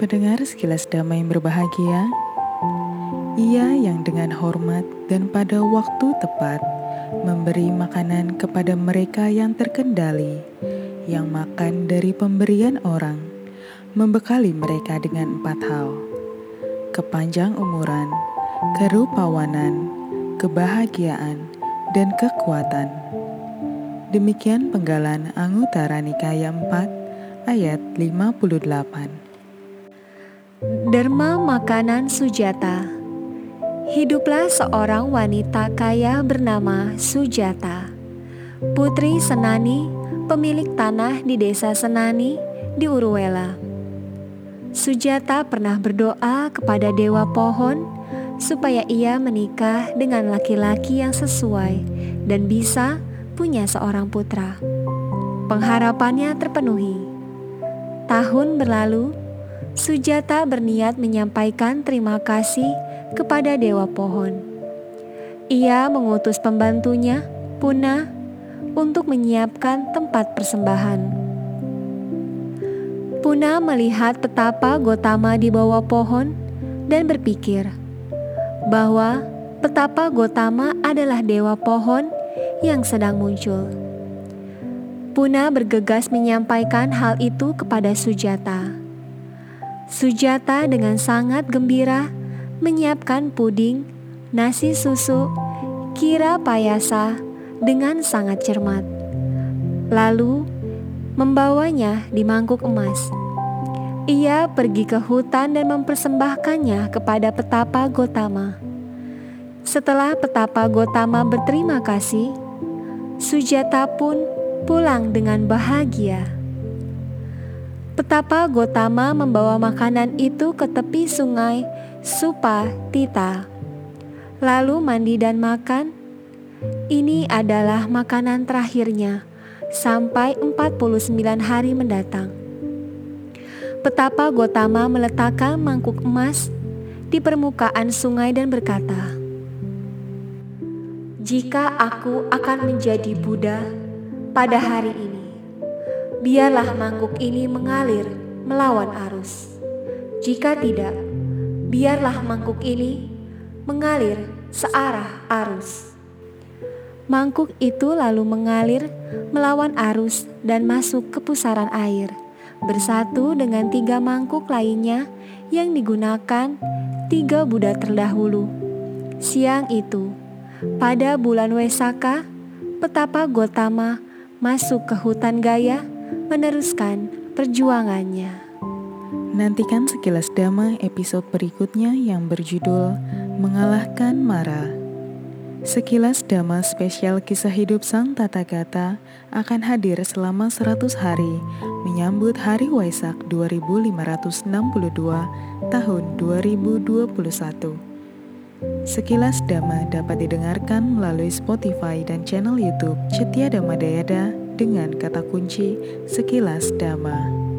Pendengar sekilas damai berbahagia, ia yang dengan hormat dan pada waktu tepat memberi makanan kepada mereka yang terkendali, yang makan dari pemberian orang, membekali mereka dengan empat hal: kepanjang umuran, kerupawanan, kebahagiaan, dan kekuatan. Demikian penggalan Anguttara Nikaya 4 ayat 58. Derma Makanan Sujata Hiduplah seorang wanita kaya bernama Sujata Putri Senani, pemilik tanah di desa Senani di Uruwela Sujata pernah berdoa kepada Dewa Pohon supaya ia menikah dengan laki-laki yang sesuai dan bisa punya seorang putra. Pengharapannya terpenuhi. Tahun berlalu, Sujata berniat menyampaikan terima kasih kepada Dewa Pohon. Ia mengutus pembantunya, Puna, untuk menyiapkan tempat persembahan. Puna melihat petapa Gotama di bawah pohon dan berpikir bahwa petapa Gotama adalah dewa pohon yang sedang muncul. Puna bergegas menyampaikan hal itu kepada Sujata. Sujata dengan sangat gembira menyiapkan puding, nasi susu, kira payasa dengan sangat cermat. Lalu membawanya di mangkuk emas. Ia pergi ke hutan dan mempersembahkannya kepada petapa Gotama. Setelah petapa Gotama berterima kasih, Sujata pun pulang dengan bahagia. Petapa Gotama membawa makanan itu ke tepi sungai Supa Tita. Lalu mandi dan makan. Ini adalah makanan terakhirnya sampai 49 hari mendatang. Petapa Gotama meletakkan mangkuk emas di permukaan sungai dan berkata, "Jika aku akan menjadi Buddha pada hari ini, biarlah mangkuk ini mengalir melawan arus. Jika tidak, biarlah mangkuk ini mengalir searah arus. Mangkuk itu lalu mengalir melawan arus dan masuk ke pusaran air, bersatu dengan tiga mangkuk lainnya yang digunakan tiga Buddha terdahulu. Siang itu, pada bulan Wesaka, petapa Gotama masuk ke hutan Gaya meneruskan perjuangannya. Nantikan sekilas dama episode berikutnya yang berjudul Mengalahkan Mara. Sekilas dama spesial kisah hidup sang tata kata akan hadir selama 100 hari menyambut Hari Waisak 2562 tahun 2021. Sekilas Dama dapat didengarkan melalui Spotify dan channel YouTube Cetia Dama Dayada dengan kata kunci sekilas dama.